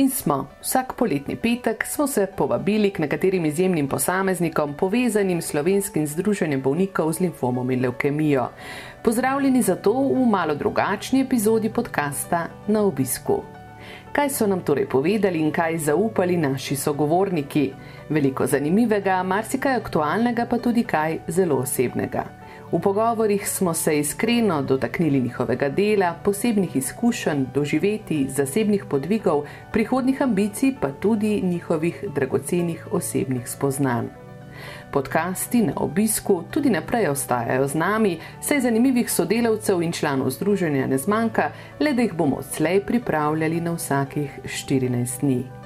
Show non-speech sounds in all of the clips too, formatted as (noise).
In smo, vsak poletni petek smo se povabili k nekaterim izjemnim posameznikom, povezanim s slovenskim združenjem bolnikov z limfomom in leukemijo. Pozdravljeni zato v malo drugačni epizodi podcasta Na obisku. Kaj so nam torej povedali in kaj zaupali naši sogovorniki? Veliko zanimivega, marsikaj aktualnega, pa tudi kaj zelo osebnega. V pogovorih smo se iskreno dotaknili njihovega dela, posebnih izkušenj, doživeti, zasebnih podvigov, prihodnih ambicij, pa tudi njihovih dragocenih osebnih spoznanj. Podcasti na obisku tudi naprej ostajajo z nami, saj zanimivih sodelavcev in članov združenja ne zmanjka, le da jih bomo odslej pripravljali na vsakih 14 dni.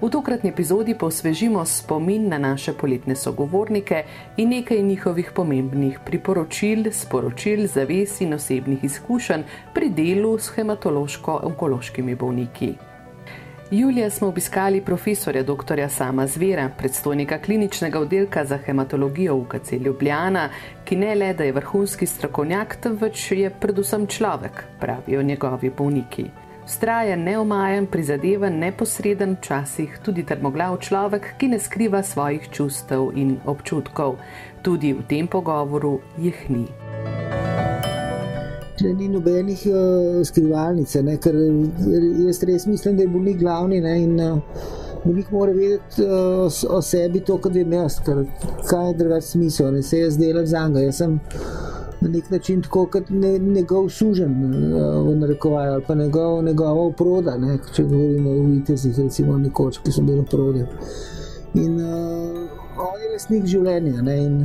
V tokratni epizodi pa osvežimo spomin na naše poletne sogovornike in nekaj njihovih pomembnih priporočil, sporočil, zaves in osebnih izkušenj pri delu s hematološko-onkološkimi bolniki. Julija smo obiskali profesorja dr. Sama Zvera, predstojnika kliničnega oddelka za hematologijo v UKC Ljubljana, ki ne le da je vrhunski strokovnjak, temveč je predvsem človek, pravijo njegovi bolniki. Vztraja neomajen, prizadeven, neposreden, včasih tudi trmoglav človek, ki ne skriva svojih čustev in občutkov. Tudi v tem pogovoru jih ni. Če ni nobenih uh, skrivalnic, ne, ker jaz res mislim, da je bolnik glavni ne, in uh, bolnik mora vedeti uh, o sebi to, kar vem jaz, ker kaj je drugače smisel, ne se jaz delam za njega na nek način tako kot ne, njegov sužen, v narekovaju, ali pa njegov, njegova uproda, ne, če govorimo o vitezih, recimo nekoč, ki so bili uprodi. In uh, on je resnik življenja. Ne, in,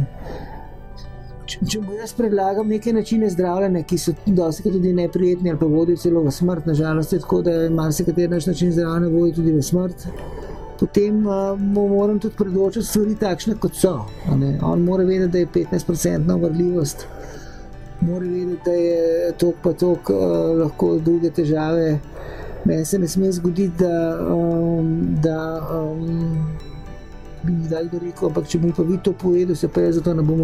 če, mu jaz predlagam neke načine zdravljenja, ki so dosti tudi neprijetni ali pa vodijo celo v smrt, nažalost je tako, da marsikateri naš način zdravljenja vodi tudi v smrt. Potem uh, moram tudi predočiti stvari takšne, kot so. On mora vedeti, da je 15% vrljivost mora vedeti, da je to pa to, uh, lahko druge težave. Meni se ne sme zgoditi, da, um, da um, bi mi dal rekel, ampak če mi pa vi to povedal, se pa jaz za to ne bom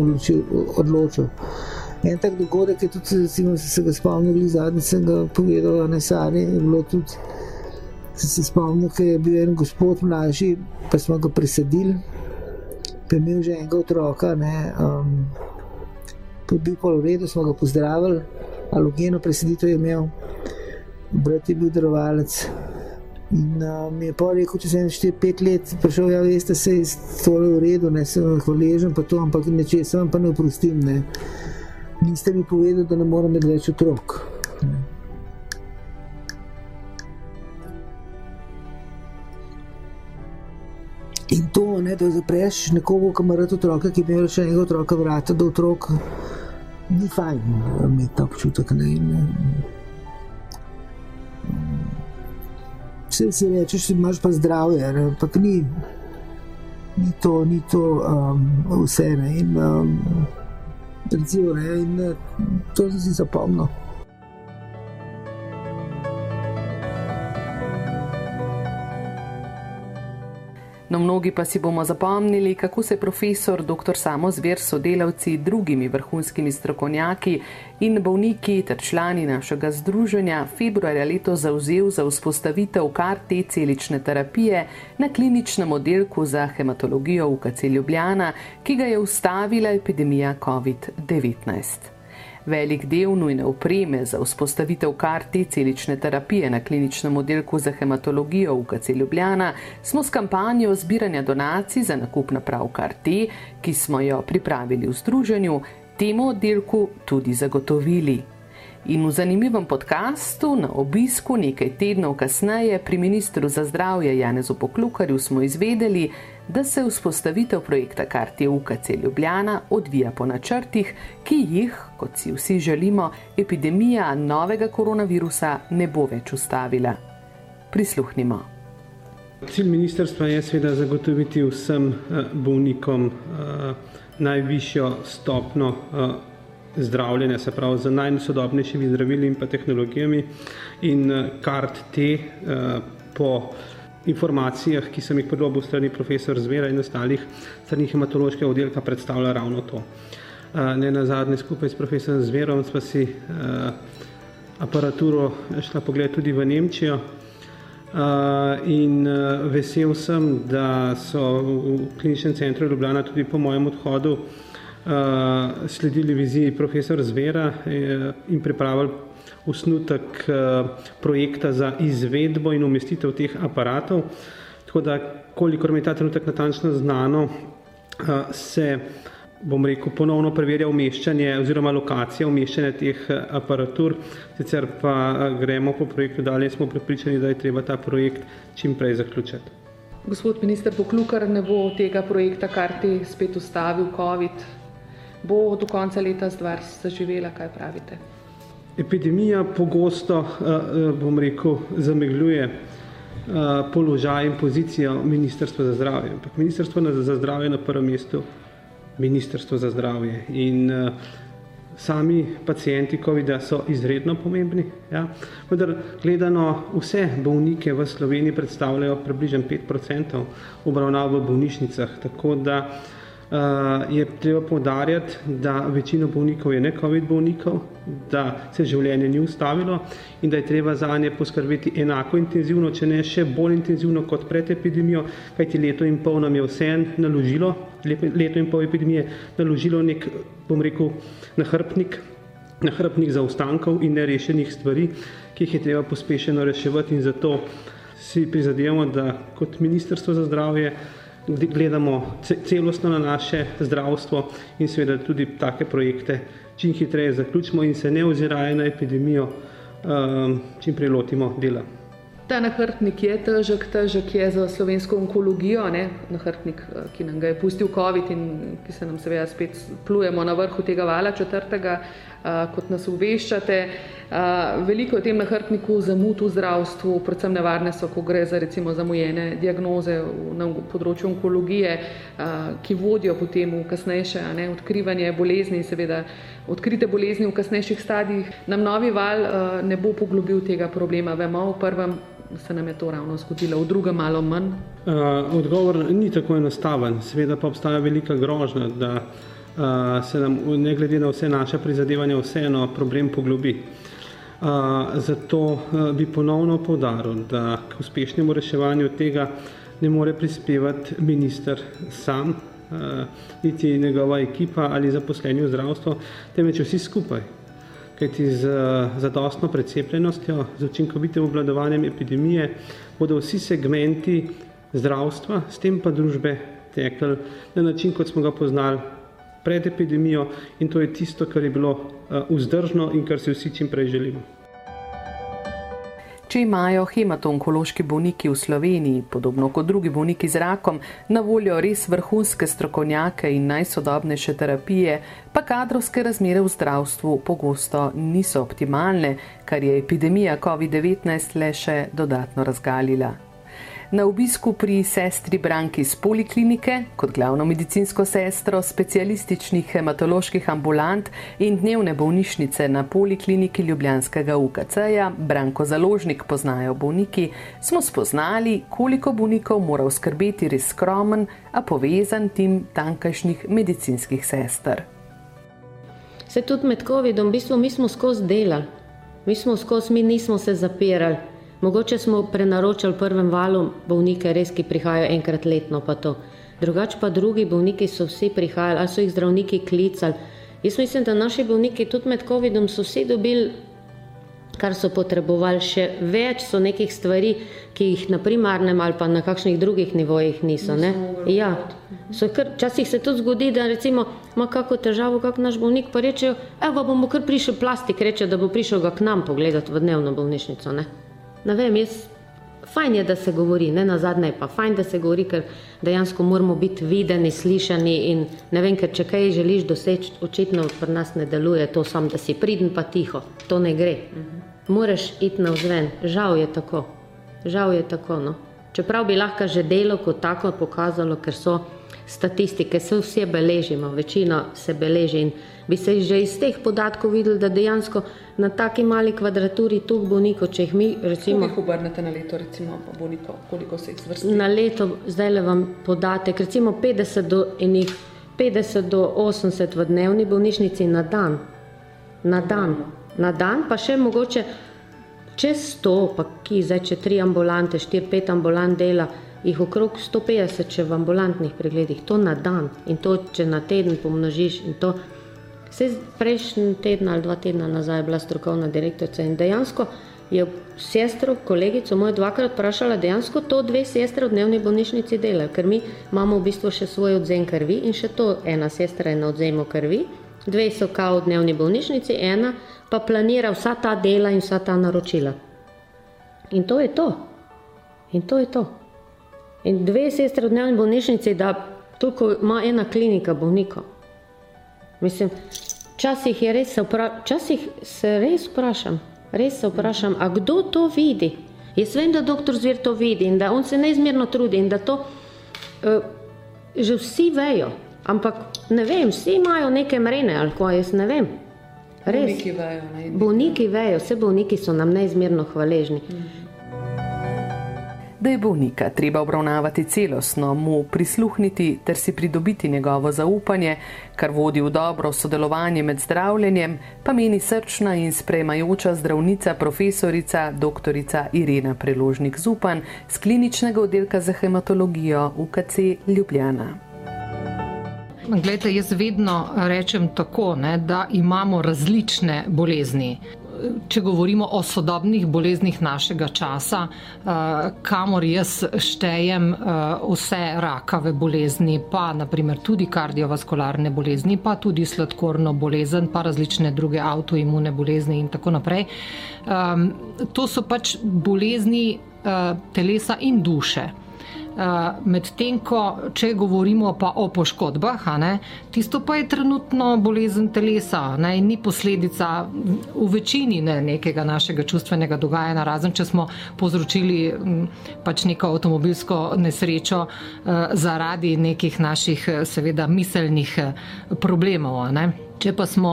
odločil. En tak dogodek je tudi, recimo, se, se ga spomnil, zadnji sem ga povedal, ne sari, je bilo tudi. Sem se spomnil, da je bil en gospod mlajši, pa smo ga presadili, pa je imel že enega otroka. Ne, um, bil pa v redu, smo ga pozdravili, alogeno preseditev je imel, brat je bil darovalec. In uh, mi je pa rekel, če sem 4-5 let prišel, ja, veste, se je tole v redu, ne sem hvaležen, pa to, ampak nečesa vam pa ne oprostim. Ne. Niste mi povedali, da ne morem imeti več otrok. In to, ne, da zapreš nekoga, ki ima rad otroka, ki ima še enega otroka, vrata do otroka ta občutek. Ne, ne. Vse si rečeš, da imaš pa zdravje, ampak ni, ni to, ni to um, vse. Ne, in, um, recimo, ne, in, to si zapomnil. No, mnogi pa si bomo zapomnili, kako se profesor dr. Samo Zver sodelavci, drugimi vrhunskimi strokovnjaki in bolniki ter člani našega združenja februarja leto zauzel za vzpostavitev karte celične terapije na kliničnem oddelku za hematologijo v KC Ljubljana, ki ga je ustavila epidemija COVID-19. Velik del nujne opreme za vzpostavitev karti celične terapije na kliničnem oddelku za hematologijo v KC Ljubljana smo s kampanjo zbiranja donacij za nakup naprav karti, ki smo jo pripravili v združenju, temu oddelku tudi zagotovili. In v zanimivem podkastu na obisku nekaj tednov kasneje pri ministru za zdravje Janezu Poklukarju smo izvedeli, da se vzpostavitev projekta Karti UKC Ljubljana odvija po načrtih, ki jih, kot si vsi želimo, epidemija novega koronavirusa ne bo več ustavila. Prisluhnimo. Cilj ministrstva je seveda zagotoviti vsem eh, bolnikom eh, najvišjo stopno eh, zdravljenja, se pravi z najsodobnejšimi zdravili in pa tehnologijami in kart te po informacijah, ki sem jih pridobil strani profesor Zvera in ostalih strani hematološkega oddelka, predstavlja ravno to. Ne na zadnje skupaj s profesorjem Zverom smo si aparaturo šla pogled tudi v Nemčijo in vesel sem, da so v kliničnem centru Ljubljana tudi po mojem odhodu sledili viziji profesor Zvera e, in pripravili osnutek eh, projekta za izvedbo in umestitev teh aparatov. Tako da, kolikor mi je ta trenutek natančno znano, eh, se, bom rekel, ponovno preverja umeščanje oziroma lokacija umeščanja teh eh, aparatur, sicer pa gremo po projektu dalje in smo pripričani, da je treba ta projekt čim prej zaključiti. Gospod minister Poklukar ne bo tega projekta karti spet ustavil, COVID, bo do konca leta zdvar zaživela, kaj pravite? Epidemija pogosto, eh, eh, bom rekel, zamegljuje eh, položaj in pozicijo Ministrstva za zdravje. Ampak Ministrstvo za zdravje je na prvem mestu Ministrstvo za zdravje in sami pacijenti COVID-a so izredno pomembni. Ja. Vendar gledano vse bolnike v Sloveniji predstavljajo približno 5% obravnav v bolnišnicah, tako da je treba povdarjati, da večina bolnikov je ne COVID bolnikov, da se življenje ni ustavilo in da je treba za nje poskrbeti enako intenzivno, če ne še bolj intenzivno kot pred epidemijo, kajti leto in pol nam je vse naložilo, leto in pol epidemije naložilo nek, bom rekel, nahrbnik, nahrbnik za ostankov in nerešenih stvari, ki jih je treba pospešeno reševati in zato si prizadevamo, da kot Ministrstvo za zdravje gledamo celostno na naše zdravstvo in seveda tudi take projekte čim hitreje zaključimo in se ne oziraje na epidemijo, um, čim prej lotimo dela. Ta nahrbtnik je težek, težek je za slovensko onkologijo, ne? nahrbtnik, eh, ki nam ga je pustil COVID in ki se nam seveda spet plujemo na vrhu tega vala četrtega, kot nas uveščate. Veliko je tem nahrbtniku zamud v zdravstvu, predvsem nevarne so, ko gre za recimo zamujene diagnoze na področju onkologije, ki vodijo potem v kasnejše ne, odkrivanje bolezni in seveda odkrite bolezni v kasnejših stadijih. Nam novi val ne bo poglobil tega problema. Vemo, v prvem se nam je to ravno zgodilo, v drugem malo manj. Odgovor ni tako enostaven, seveda pa obstaja velika grožnja, da se nam ne glede na vse naše prizadevanja vseeno problem poglobi. Zato bi ponovno povdaril, da k uspešnemu reševanju tega ne more prispevati minister sam, niti njegova ekipa ali zaposleni v zdravstvo, temveč vsi skupaj. Kajti z zadostno precepljenostjo, z učinkovitim obvladovanjem epidemije bodo vsi segmenti zdravstva, s tem pa družbe tekli na način, kot smo ga poznali pred epidemijo in to je tisto, kar je bilo eh, vzdržno in kar si vsi čim prej želimo. Če imajo hematonkološki bolniki v Sloveniji, podobno kot drugi bolniki z rakom, na voljo res vrhunske strokovnjake in najsodobnejše terapije, pa kadrovske razmere v zdravstvu pogosto niso optimalne, kar je epidemija COVID-19 le še dodatno razgalila na obisku pri sestri Branki iz poliklinike, kot glavno medicinsko sestro specialističnih hematoloških ambulant in dnevne bolnišnice na polikliniki Ljubljanskega UKC-ja, Branko Založnik poznajo bolniki, smo spoznali, koliko bolnikov mora skrbeti res skromen, a povezan tim tankajšnjih medicinskih sester. Se tudi med COVID-om, v bistvu mi smo skozi delali, mi smo skozi, mi nismo se zapirali. Mogoče smo prenaročali v prvem valu bolnike, res ki prihajajo enkrat letno, pa to. Drugače pa drugi bolniki so vsi prihajali, ali so jih zdravniki klicali. Jaz mislim, da naši bolniki tudi med COVID-om so vsi dobili, kar so potrebovali, še več so nekih stvari, ki jih na primarnem ali pa na kakšnih drugih nivojih niso. Ne? Ja, včasih se tudi zgodi, da recimo ima kako težavo, kak naš bolnik pa reče, evo bomo kar prišel plastik, reče, da bo prišel ga k nam pogledati v dnevno bolnišnico. Ne? Ne vem, jaz fajn je, da se govori, ne na zadnje pa fajn, da se govori, ker dejansko moramo biti videni, slišani in ne vem, ker če kaj želiš doseči, očitno pri nas ne deluje to sam, da si pridn pa tiho, to ne gre. Moraš iti na vzven, žal je tako, žal je tako, no. Čeprav bi lahko že delo kot tako pokazalo, ker so statistike, se vse beležimo, večina se beleži in bi se že iz teh podatkov videli, da dejansko na taki mali kvadraturi tu bolnikov, če jih mi recimo... Koliko jih obrnete na leto, recimo bolnikov, koliko se jih zvrsti? Na leto, zdaj le vam podatek, recimo 50 do, enih, 50 do 80 v dnevni bolnišnici na dan. Na dan. Na dan, pa še mogoče čez 100, pa ki zdaj, če tri ambulante, 4-5 ambulant dela, jih okrog 150, če v ambulantnih pregledih, to na dan in to, če na teden pomnožiš to, Vse prejšnji teden ali dva tedna nazaj je bila strokovna direktorica in dejansko je sestro, kolegico mojo dvakrat vprašala, dejansko to dve sestre v dnevni bolnišnici delajo, ker mi imamo v bistvu še svoj odzem krvi in še to ena sestra je na odzemu krvi, dve so kao v dnevni bolnišnici, ena pa planira vsa ta dela in vsa ta naročila. In to je to. In to je to. In dve sestre v dnevni bolnišnici, da toliko ima ena klinika bolnikov. Mislim, včasih je res, včasih se res vprašam, res se vprašam, a kdo to vidi? Jaz vem, da doktor Zver to vidi in da on se neizmerno trudi in da to uh, že vsi vejo, ampak ne vem, vsi imajo neke mrene ali kaj, jaz ne vem. Res. Bolniki vejo. Bolniki vejo, vse bolniki so nam neizmerno hvaležni. Mm da je bolnika treba obravnavati celostno, mu prisluhniti ter si pridobiti njegovo zaupanje, kar vodi v dobro sodelovanje med zdravljenjem, pa meni srčna in sprejmajoča zdravnica profesorica dr. Irena Preložnik Zupan z kliničnega oddelka za hematologijo UKC Ljubljana. Glede, jaz vedno rečem tako, ne, da imamo različne bolezni če govorimo o sodobnih boleznih našega časa, eh, kamor jaz štejem eh, vse rakave bolezni, pa naprimer tudi kardiovaskularne bolezni, pa tudi sladkorno bolezen, pa različne druge avtoimune bolezni in tako naprej. Ehm, to so pač bolezni eh, telesa in duše. Eh, medtem ko, če govorimo pa o poškodbah, ne, tisto pa je trenutno bolezen telesa ne, in ni posledica v večini ne, nekega našega čustvenega dogajanja, razen če smo povzročili pač neko avtomobilsko nesrečo uh, zaradi nekih naših, seveda, miselnih problemov. Ne. Če pa smo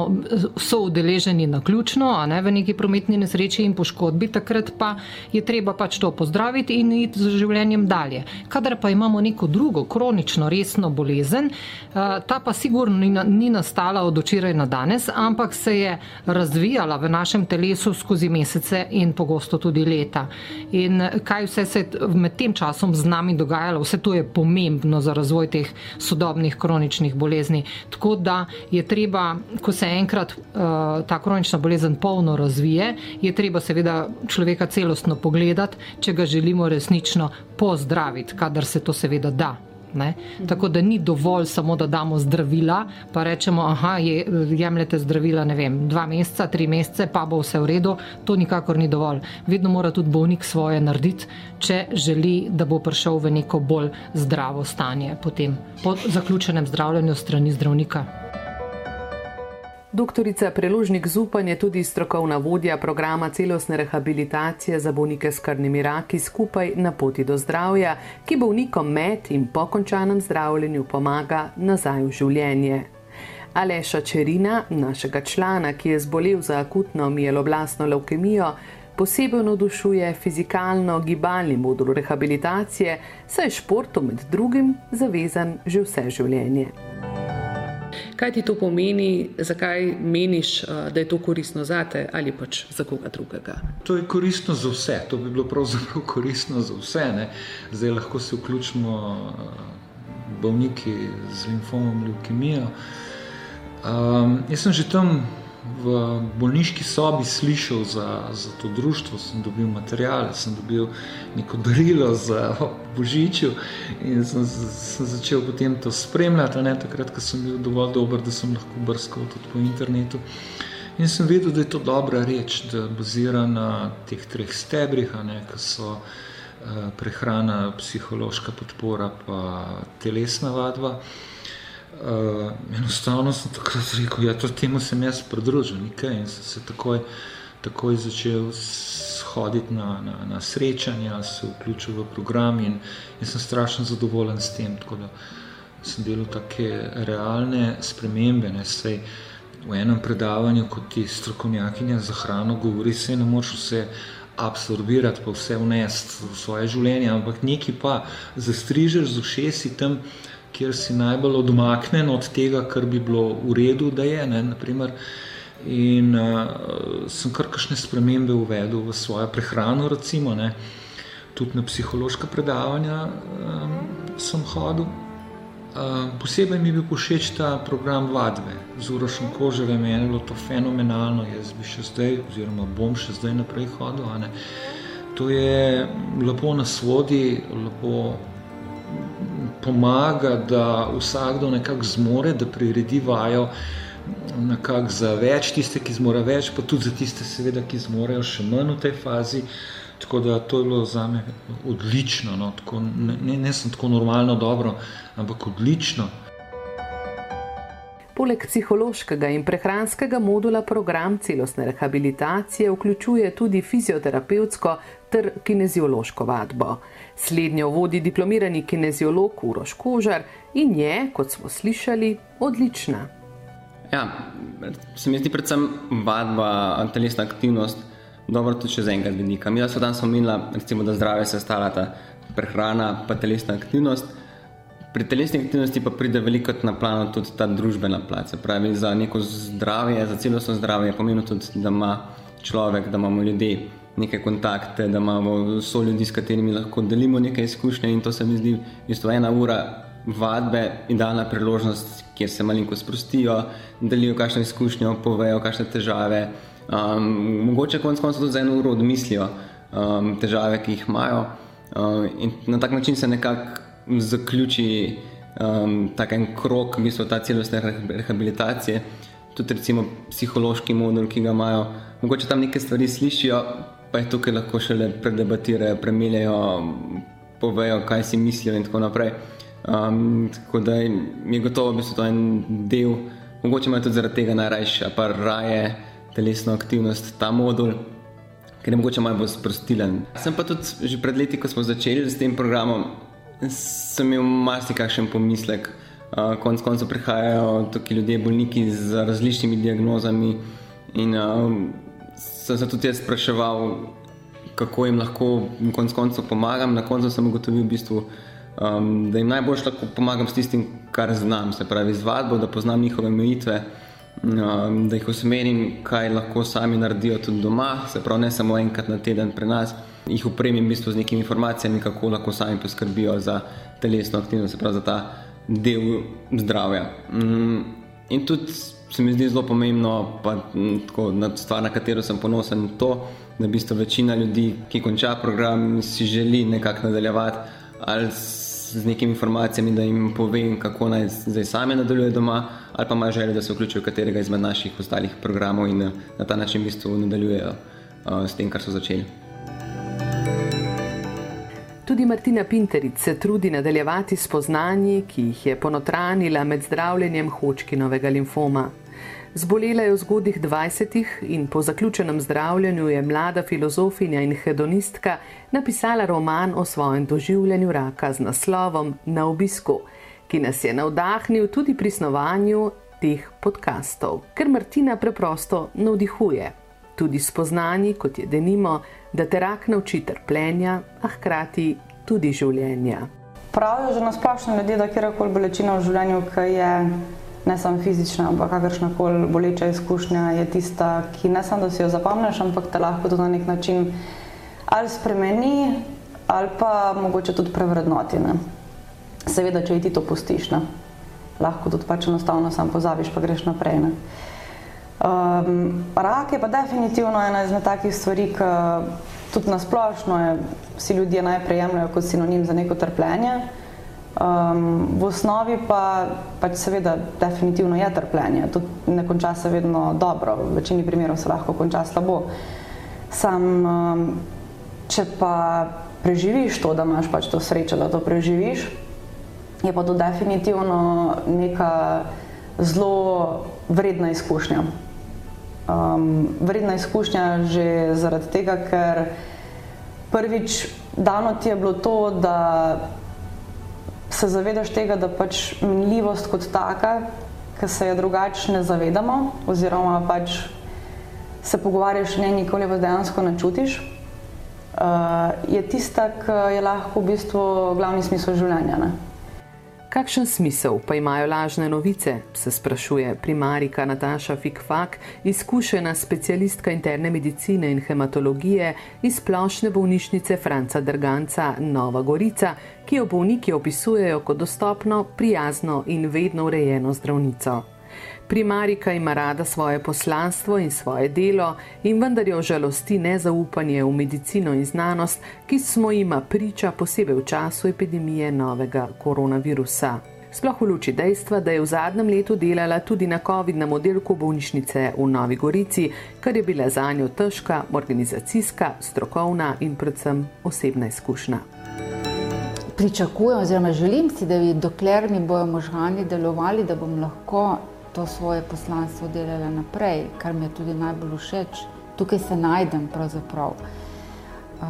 so udeleženi na ključno, a ne v neki prometni nesreči in poškodbi, takrat pa je treba pač to pozdraviti in iti z življenjem dalje. Kadar pa imamo neko drugo kronično resno bolezen, ta pa sigurno ni, nastala od včeraj na danes, ampak se je razvijala v našem telesu skozi mesece in pogosto tudi leta. In kaj vse se je med tem časom z nami dogajalo, vse to je pomembno za razvoj teh sodobnih kroničnih bolezni. Tako da je treba ko se enkrat uh, ta kronična bolezen polno razvije, je treba seveda človeka celostno pogledati, če ga želimo resnično pozdraviti, kadar se to seveda da. Ne? Tako da ni dovolj samo, da damo zdravila, pa rečemo, da je, jemljete zdravila vem, dva meseca, tri mesece, pa bo vse v redu. To nikakor ni dovolj. Vedno mora tudi bolnik svoje narediti, če želi, da bo prišel v neko bolj zdravo stanje potem, po zaključenem zdravljenju strani zdravnika. Doktorica Preložnik Zupan je tudi strokovna vodja programa celostne rehabilitacije za bolnike s krvnimi raki skupaj na poti do zdravja, ki bolnikom med in po končanem zdravljenju pomaga nazaj v življenje. Aleša Čerina, našega člana, ki je zbolel za akutno mieloblastno leukemijo, posebej navdušuje fizikalno gibalni modul rehabilitacije, saj je športu med drugim zavezan že vse življenje. Kaj ti to pomeni, zakaj meniš, eh, da je to koristno za te ali pač za koga drugega? To je koristno za vse, to bi bilo pravzaprav (laughs) koristno za vse. Ne? Zdaj lahko se vključimo eh, bolniki z limfomom, leukemijo. Um, jaz sem že tam v bolniški sobi slišal za, za to društvo, sem dobil materiale, sem dobil neko darilo za Božiču in sem, sem začel potem to spremljati, ne, takrat, ko sem bil dovolj dober, da sem lahko brskal tudi po internetu. In sem vedel, da je to dobra reč, da bazira na teh treh stebrih, ki so prehrana, psihološka podpora, pa telesna vadba. Uh, enostavno sem takrat rekel, da ja, temu sem jaz pridružil nekaj in sem se takoj, takoj začel hoditi na, na, na srečanja, se vključil v program in, in sem strašno zadovoljen s tem. Tako da sem delal take realne spremembe. Ne, sej, v enem predavanju, kot ti strokovnjakinja za hrano govori, se ne moreš vse absorbirati, pa vse vnesti v svoje življenje, ampak nekaj pa zastrižeš z ušesi tam, kjer si najbolj odmaknen od tega, kar bi bilo v redu, da je. Ne, naprimer, in uh, sem kar kakšne spremembe uvedel v svojo prehrano, recimo, ne, tudi na psihološka predavanja um, sem hodil. Uh, posebej mi je bil všeč ta program vadbe z Urošem Koževem, meni je bilo to fenomenalno, jaz bi še zdaj, oziroma bom še zdaj naprej hodil. To je lepo nas vodi, lepo pomaga, da vsakdo nekako zmore, da priredi vajo nekako za več, tiste, ki zmore več, pa tudi za tiste, seveda, ki zmorejo še manj v tej fazi. Tako da to je bilo za me odlično, no, tako, ne, ne sem tako normalno dobro, ampak odlično. Poleg psihološkega in prehranskega modula program celostne rehabilitacije vključuje tudi fizioterapevtsko ter kineziološko vadbo. Slednjo vodi diplomirani kineziolog Uroš Kožar in je, kot smo slišali, odlična. Ja, se mi zdi predvsem vadba, telesna aktivnost dobro tudi z enega vidika. Mi smo danes omenili, da zdravje se stalata prehrana, pa telesna aktivnost. Pri telesni aktivnosti pa pride veliko na plano tudi ta družbena plat. Pravi, za neko zdravje, za celostno zdravje je pomembno tudi, da ima človek, da imamo ljudje neke kontakte, da imamo so ljudi, s katerimi lahko delimo nekaj izkušnje in to se mi zdi, isto ena ura vadbe, idealna priložnost, kjer se malinko sprostijo, delijo kakšno izkušnjo, povejo kakšne težave, Um, mogoče konec koncev tudi za eno uro odmislijo um, težave, ki jih imajo, um, in na tak način se nekako zaključi um, en krok, v bistvu ta celostne rehabilitacije, tudi recimo psihološki modul, ki ga imajo. Mogoče tam neke stvari slišijo, pa jih tukaj lahko šele predebatirajo, premeljajo, povejo, kaj si mislijo in tako naprej. Um, tako da je gotovo, da je to en del, mogoče imajo tudi zaradi tega najrajše, pa raje telesno aktivnost, ta modul, ker je mogoče malo bolj sprostilen. Sem pa tudi že pred leti, ko smo začeli s tem programom, sem imel marsikakšen pomislek. Uh, konec koncev prihajajo tukaj ljudje, bolniki z različnimi diagnozami. In uh, sem se tudi jaz spraševal, kako jim lahko konec koncev pomagam. Na koncu sem ugotovil, v bistvu, um, da jim najbolj lahko pomagam s tistim, kar znam, se pravi z vadbo, da poznam njihove omejitve. Um, da jih usmerim, kaj lahko sami naredijo tudi doma, se pravi, ne samo enkrat na teden pri nas, jih upremim v bistvu z nekimi informacijami, kako lahko sami poskrbijo za telesno aktivnost, se pravi za ta del zdravja. Um, in tudi se mi zdi zelo pomembno, pa tako, stvar, na katero sem ponosen, to, da v bistvu večina ljudi, ki konča program, si želi nekako nadaljevati ali z nekimi informacijami, da jim povem, kako naj zdaj sami nadaljujejo doma, ali pa imajo željo, da se vključijo v katerega izmed naših ostalih programov in na ta način v bistvu nadaljujejo uh, s tem, kar so začeli. Tudi Martina Pinteric se trudi nadaljevati s poznanji, ki jih je ponotranila med zdravljenjem Hočkinovega limfoma. Zbolela je v zgodih 20 in po zaključenem zdravljenju je mlada filozofinja in hedonistka napisala roman o svojem doživljanju raka z naslovom Na obisku, ki nas je navdahnil tudi pri snovanju teh podkastov, ker Martina preprosto navdihuje. Tudi spoznani, kot je denimo, da te rak nauči trpljenja, a hkrati tudi življenja. Pravijo že na splošno ljudje, da kjerkoli bolečina v življenju, ki je ne samo fizična, ampak kakršna koli boleča izkušnja, je tista, ki ne samo da si jo zapomniš, ampak te lahko tudi na nek način ali spremeni, ali pa mogoče tudi prevrednoti. Ne. Seveda, če ti to pustiš, ne. lahko tudi pač enostavno sam pozabiš, pa greš naprej. Ne. Um, rak je pa definitivno ena izmed takih stvari, ki tudi nasplošno je, si ljudje najprej jemljajo kot sinonim za neko trpljenje. Um, v osnovi pa pač seveda definitivno je trpljenje, tudi ne konča se vedno dobro, v večini primerov se lahko konča slabo. Sam, um, če pa preživiš to, da imaš pač to srečo, da to preživiš. Je pa to definitivno neka zelo vredna izkušnja. Um, vredna izkušnja že zaradi tega, ker prvič dano ti je bilo to, da se zavedaš tega, da pač minljivost kot taka, ki se je drugače ne zavedamo, oziroma pač se pogovarjaš njej, nikoli pa dejansko ne čutiš, uh, je tista, ki je lahko v bistvu glavni smisel življenja. Ne? Kakšen smisel pa imajo lažne novice, se sprašuje primarika Nataša Fikfak, izkušena specialistka interne medicine in hematologije iz splošne bolnišnice Franca Drganca Nova Gorica, ki jo bolniki opisujejo kot dostopno, prijazno in vedno urejeno zdravnico. Primarika ima rada svoje poslanstvo in svoje delo, in vendar jo žalosti nezaupanje v medicino in znanost, ki smo jima priča posebej v času epidemije novega koronavirusa. Sploh v luči dejstva, da je v zadnjem letu delala tudi na COVID-19 oddelku bolnišnice v Novi Gorici, kar je bila za njo težka organizacijska, strokovna in predvsem osebna izkušnja. Pričakujem, oziroma želim si, da bi dokler mi bojo možgani delovali, da bom lahko to svoje poslanstvo delala naprej, kar mi je tudi najbolj všeč. Tukaj se najdem pravzaprav. Uh,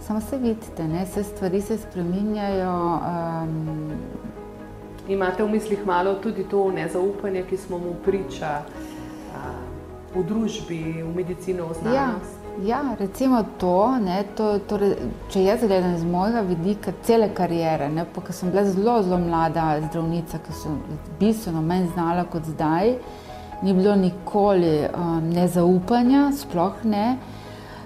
samo se vidite, ne? vse stvari se spreminjajo. Um... Imate v mislih malo tudi to nezaupanje, ki smo mu priča uh, v družbi, v medicino, v znanost? Ja. Ja, recimo to, ne, to torej, če jaz gledam z mojega vidika cele karijere, ne, pa ker sem bila zelo, zelo mlada zdravnica, ki sem bistveno manj znala kot zdaj, ni bilo nikoli um, nezaupanja, sploh ne.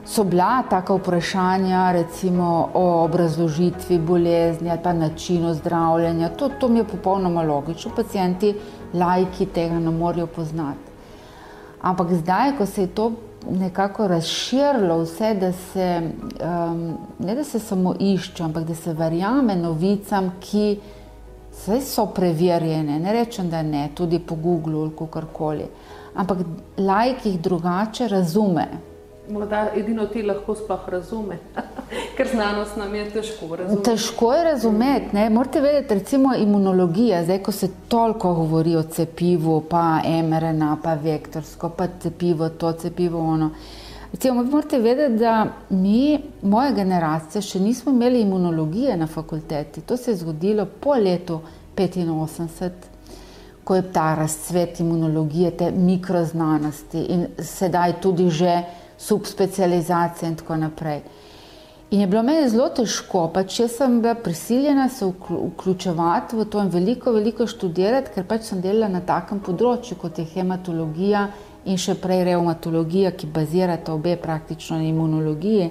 So bila taka vprašanja, recimo o obrazložitvi bolezni ali pa načinu zdravljenja, to, to mi je popolnoma logično, pacijenti, lajki tega ne morejo poznati. Ampak zdaj, ko se je to nekako razširilo vse, da se um, ne da se samo išče, ampak da se verjame novicam, ki so preverjene. Ne rečem, da ne, tudi po Googlu ali kakorkoli. Ampak lajk jih drugače razume. Morda edino ti lahko sploh razume, (laughs) ker znanost nam je težko razumeti. Težko je razumeti. Morate vedeti, recimo imunologija, zdaj ko se toliko govori o cepivu, pa MRNA, pa vektorsko, pa cepivo, to cepivo, ono. Recimo, morate vedeti, da mi, moja generacija, še nismo imeli imunologije na fakulteti. To se je zgodilo po letu 85, ko je ta razcvet imunologije, te mikroznanosti in sedaj tudi že subspecializacije in tako naprej. In je bilo meni zelo težko, pač jaz sem bila prisiljena se vključevati v to in veliko, veliko študirati, ker pač sem delala na takem področju, kot je hematologija in še prej reumatologija, ki bazirata obe praktično na imunologiji.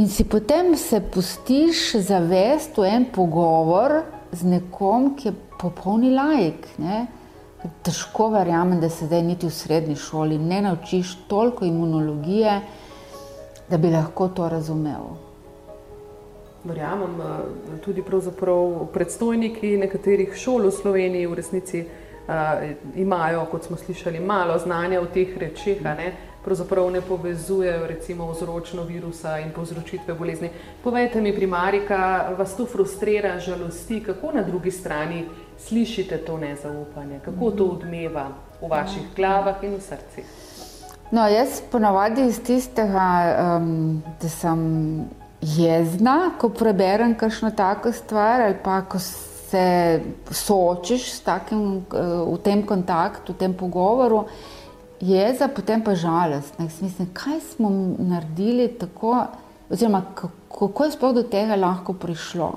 In si potem se pustiš zavest v en pogovor z nekom, ki je popolni lajk. Ne? Težko verjamem, da se zdaj niti v srednji šoli ne naučiš toliko imunologije, da bi lahko to razumel. Verjamem, eh, tudi predstojniki nekaterih šol v Sloveniji v resnici uh, imajo, kot smo slišali, malo znanja o teh rečeh, ne? pravzaprav ne povezujejo recimo vzročno virusa in povzročitve bolezni. Povejte mi, primarika, vas to frustrira, žalosti, kako na drugi strani slišite to nezaupanje, kako to odmeva v vaših glavah in v srcih? No, jaz ponavadi iz tistega, um, da sem jezna, ko preberem kakšno tako stvar ali pa ko se soočiš s takim uh, v tem kontaktu, v tem pogovoru, jeza, potem pa žalost. Mislim, kaj smo naredili tako, oziroma kako je sploh do tega lahko prišlo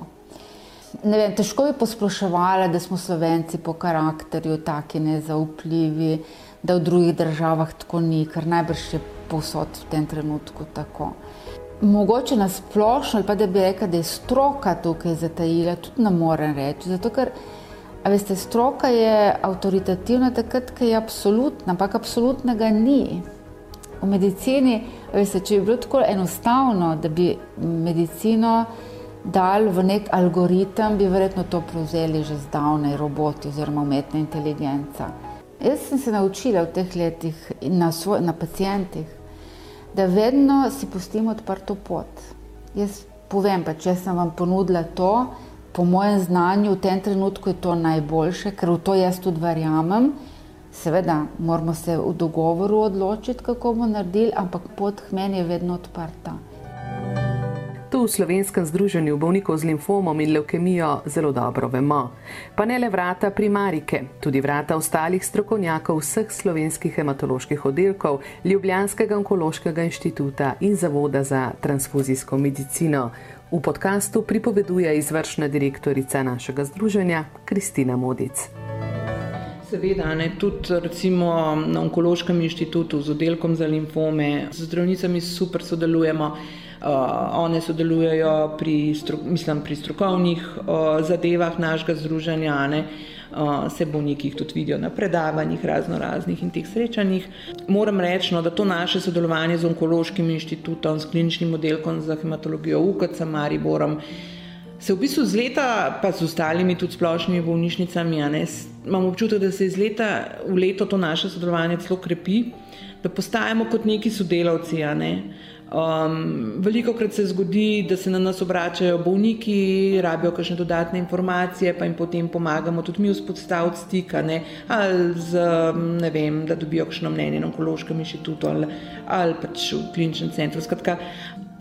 vem, težko bi posploševala, da smo slovenci po karakterju taki nezaupljivi, da v drugih državah tako ni, ker najbrž je povsod v tem trenutku tako. Mogoče na splošno, pa da bi rekla, da je stroka tukaj zatajila, tudi ne morem reči. Zato, ker veste, stroka je avtoritativna takrat, ko je absolutna, ampak absolutnega ni. V medicini, veste, če bi bilo tako enostavno, da bi medicino dal v nek algoritem, bi verjetno to prevzeli že zdavnaj roboti oziroma umetna inteligenca. Jaz sem se naučila v teh letih na, svoj, na pacijentih, da vedno si pustimo odprto pot. Jaz povem pa, če sem vam ponudila to, po mojem znanju v tem trenutku je to najboljše, ker v to jaz tudi verjamem. Seveda, moramo se v dogovoru odločiti, kako bomo naredili, ampak pot k meni je vedno odprta. V slovenskem združenju bolnikov z limfomom in leukemijo zelo dobro vemo. Pa ne le vrata primarike, tudi vrata ostalih strokovnjakov vseh slovenskih hematoloških oddelkov, Ljubljanskega onkološkega inštituta in Zavoda za transfuzijsko medicino. V podkastu pripoveduje izvršna direktorica našega združenja Kristina Modic. Seveda, ne, tudi recimo na Onkološkem inštitutu z oddelkom za limfome, z zdravnicami super sodelujemo. Uh, one sodelujejo pri, stro, mislim, pri strokovnih uh, zadevah našega združenja, ne, uh, se bolniki tudi vidijo na predavanjih, razno raznih in teh srečanjih. Moram reči, no, da to naše sodelovanje z Onkološkim inštitutom, s kliničnim oddelkom za hematologijo UKC Mariborom, se v bistvu z leta, pa z ostalimi tudi splošnimi bolnišnicami, ne, imam občutek, da se iz leta v leto to naše sodelovanje celo krepi, da postajamo kot neki sodelavci. Ne. Um, veliko krat se zgodi, da se na nas obračajo bolniki, rabijo kakšne dodatne informacije, pa jim potem pomagamo tudi mi vzpostaviti stika, ne, ali z, ne vem, da dobijo kakšno mnenje na onkološkem inštitutu ali, ali pač v kliničnem centru. Skratka,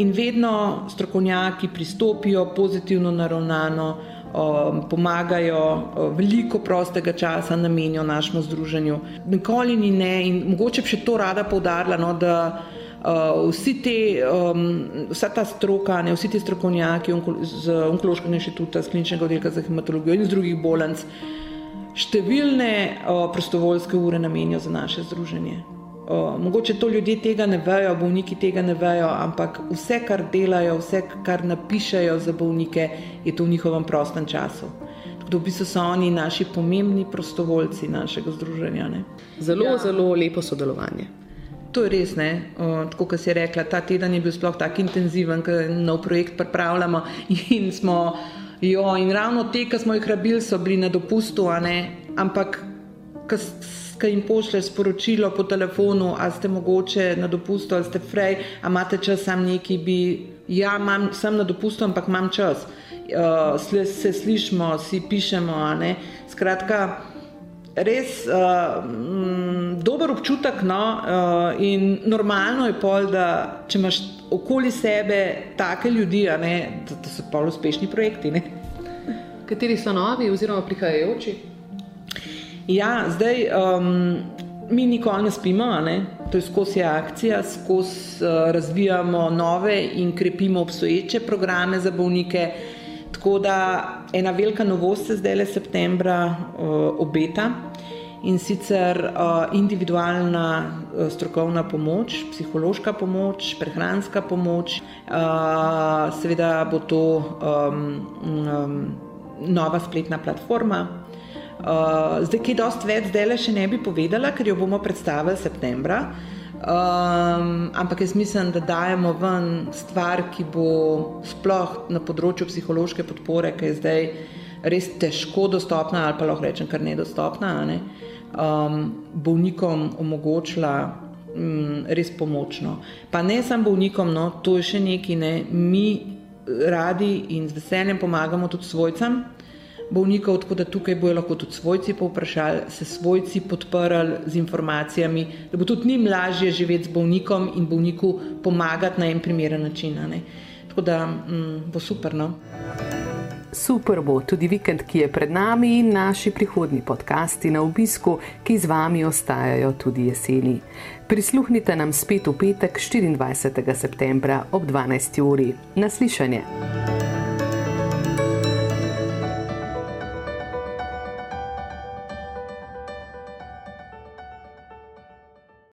in vedno strokovnjaki pristopijo pozitivno naravnano, um, pomagajo, um, veliko prostega časa namenijo našemu združenju. Nikoli ni ne in mogoče bi še to rada poudarila, no, da vsi te, um, vsa ta stroka, ne, vsi ti strokovnjaki z Onkološkega inštituta, z kliničnega oddelka za hematologijo in z drugih bolnic, številne uh, prostovoljske ure namenijo za naše združenje. Uh, mogoče to ljudje tega ne vejo, bolniki tega ne vejo, ampak vse, kar delajo, vse, kar napišajo za bolnike, je to v njihovem prostem času. Tako da v bistvu so oni naši pomembni prostovoljci našega združenja. Ne. Zelo, ja. zelo lepo sodelovanje. To je res, ne? tako kot si rekla, ta teden je bil sploh tako intenziven, ker nov projekt pripravljamo (laughs) in smo, jo, in ravno te, ki smo jih rabili, so bili na dopustu, ampak ko jim pošlješ sporočilo po telefonu, a ste mogoče na dopustu, ali ste frej, a imate čas sam neki, bi, ja, imam, sem na dopustu, ampak imam čas. Uh, se slišimo, si pišemo, skratka res uh, m, dober občutek. No, uh, in normalno je pol, da če imaš okoli sebe take ljudi, ne, da, da so pa uspešni projekti. Ne. Kateri so novi oziroma prihajajoči? Ja, zdaj um, mi nikoli ne spimo, ne? to je skozi akcija, skozi uh, razvijamo nove in krepimo obstoječe programe za bolnike. Tako da ena velika novost se zdaj le septembra uh, obeta in sicer uh, individualna uh, strokovna pomoč, psihološka pomoč, prehranska pomoč. Uh, seveda bo to um, um, nova spletna platforma. Uh, zdaj, ki je dosti več, zdaj le še ne bi povedala, ker jo bomo predstavili septembra. Um, ampak jaz mislim, da dajemo ven stvar, ki bo sploh na področju psihološke podpore, ki je zdaj res težko dostopna, ali pa lahko rečem, kar nedostopna, ne, um, bolnikom omogočila um, res pomočno. Pa ne samo bolnikom, no, to je še nekaj, ne, mi radi in z veseljem pomagamo tudi svojcem bolnikov, tako da tukaj bojo lahko tudi svojci povprašali, se svojci podprli z informacijami, da bo tudi njim lažje živeti z bolnikom in bolniku pomagati na en primeren način. Tako da mm, bo super. No? Super bo tudi vikend, ki je pred nami in naši prihodni podcasti na obisku, ki z vami ostajajo tudi jeseni. Prisluhnite nam spet v petek 24. septembra ob 12. uri. Naslišanje.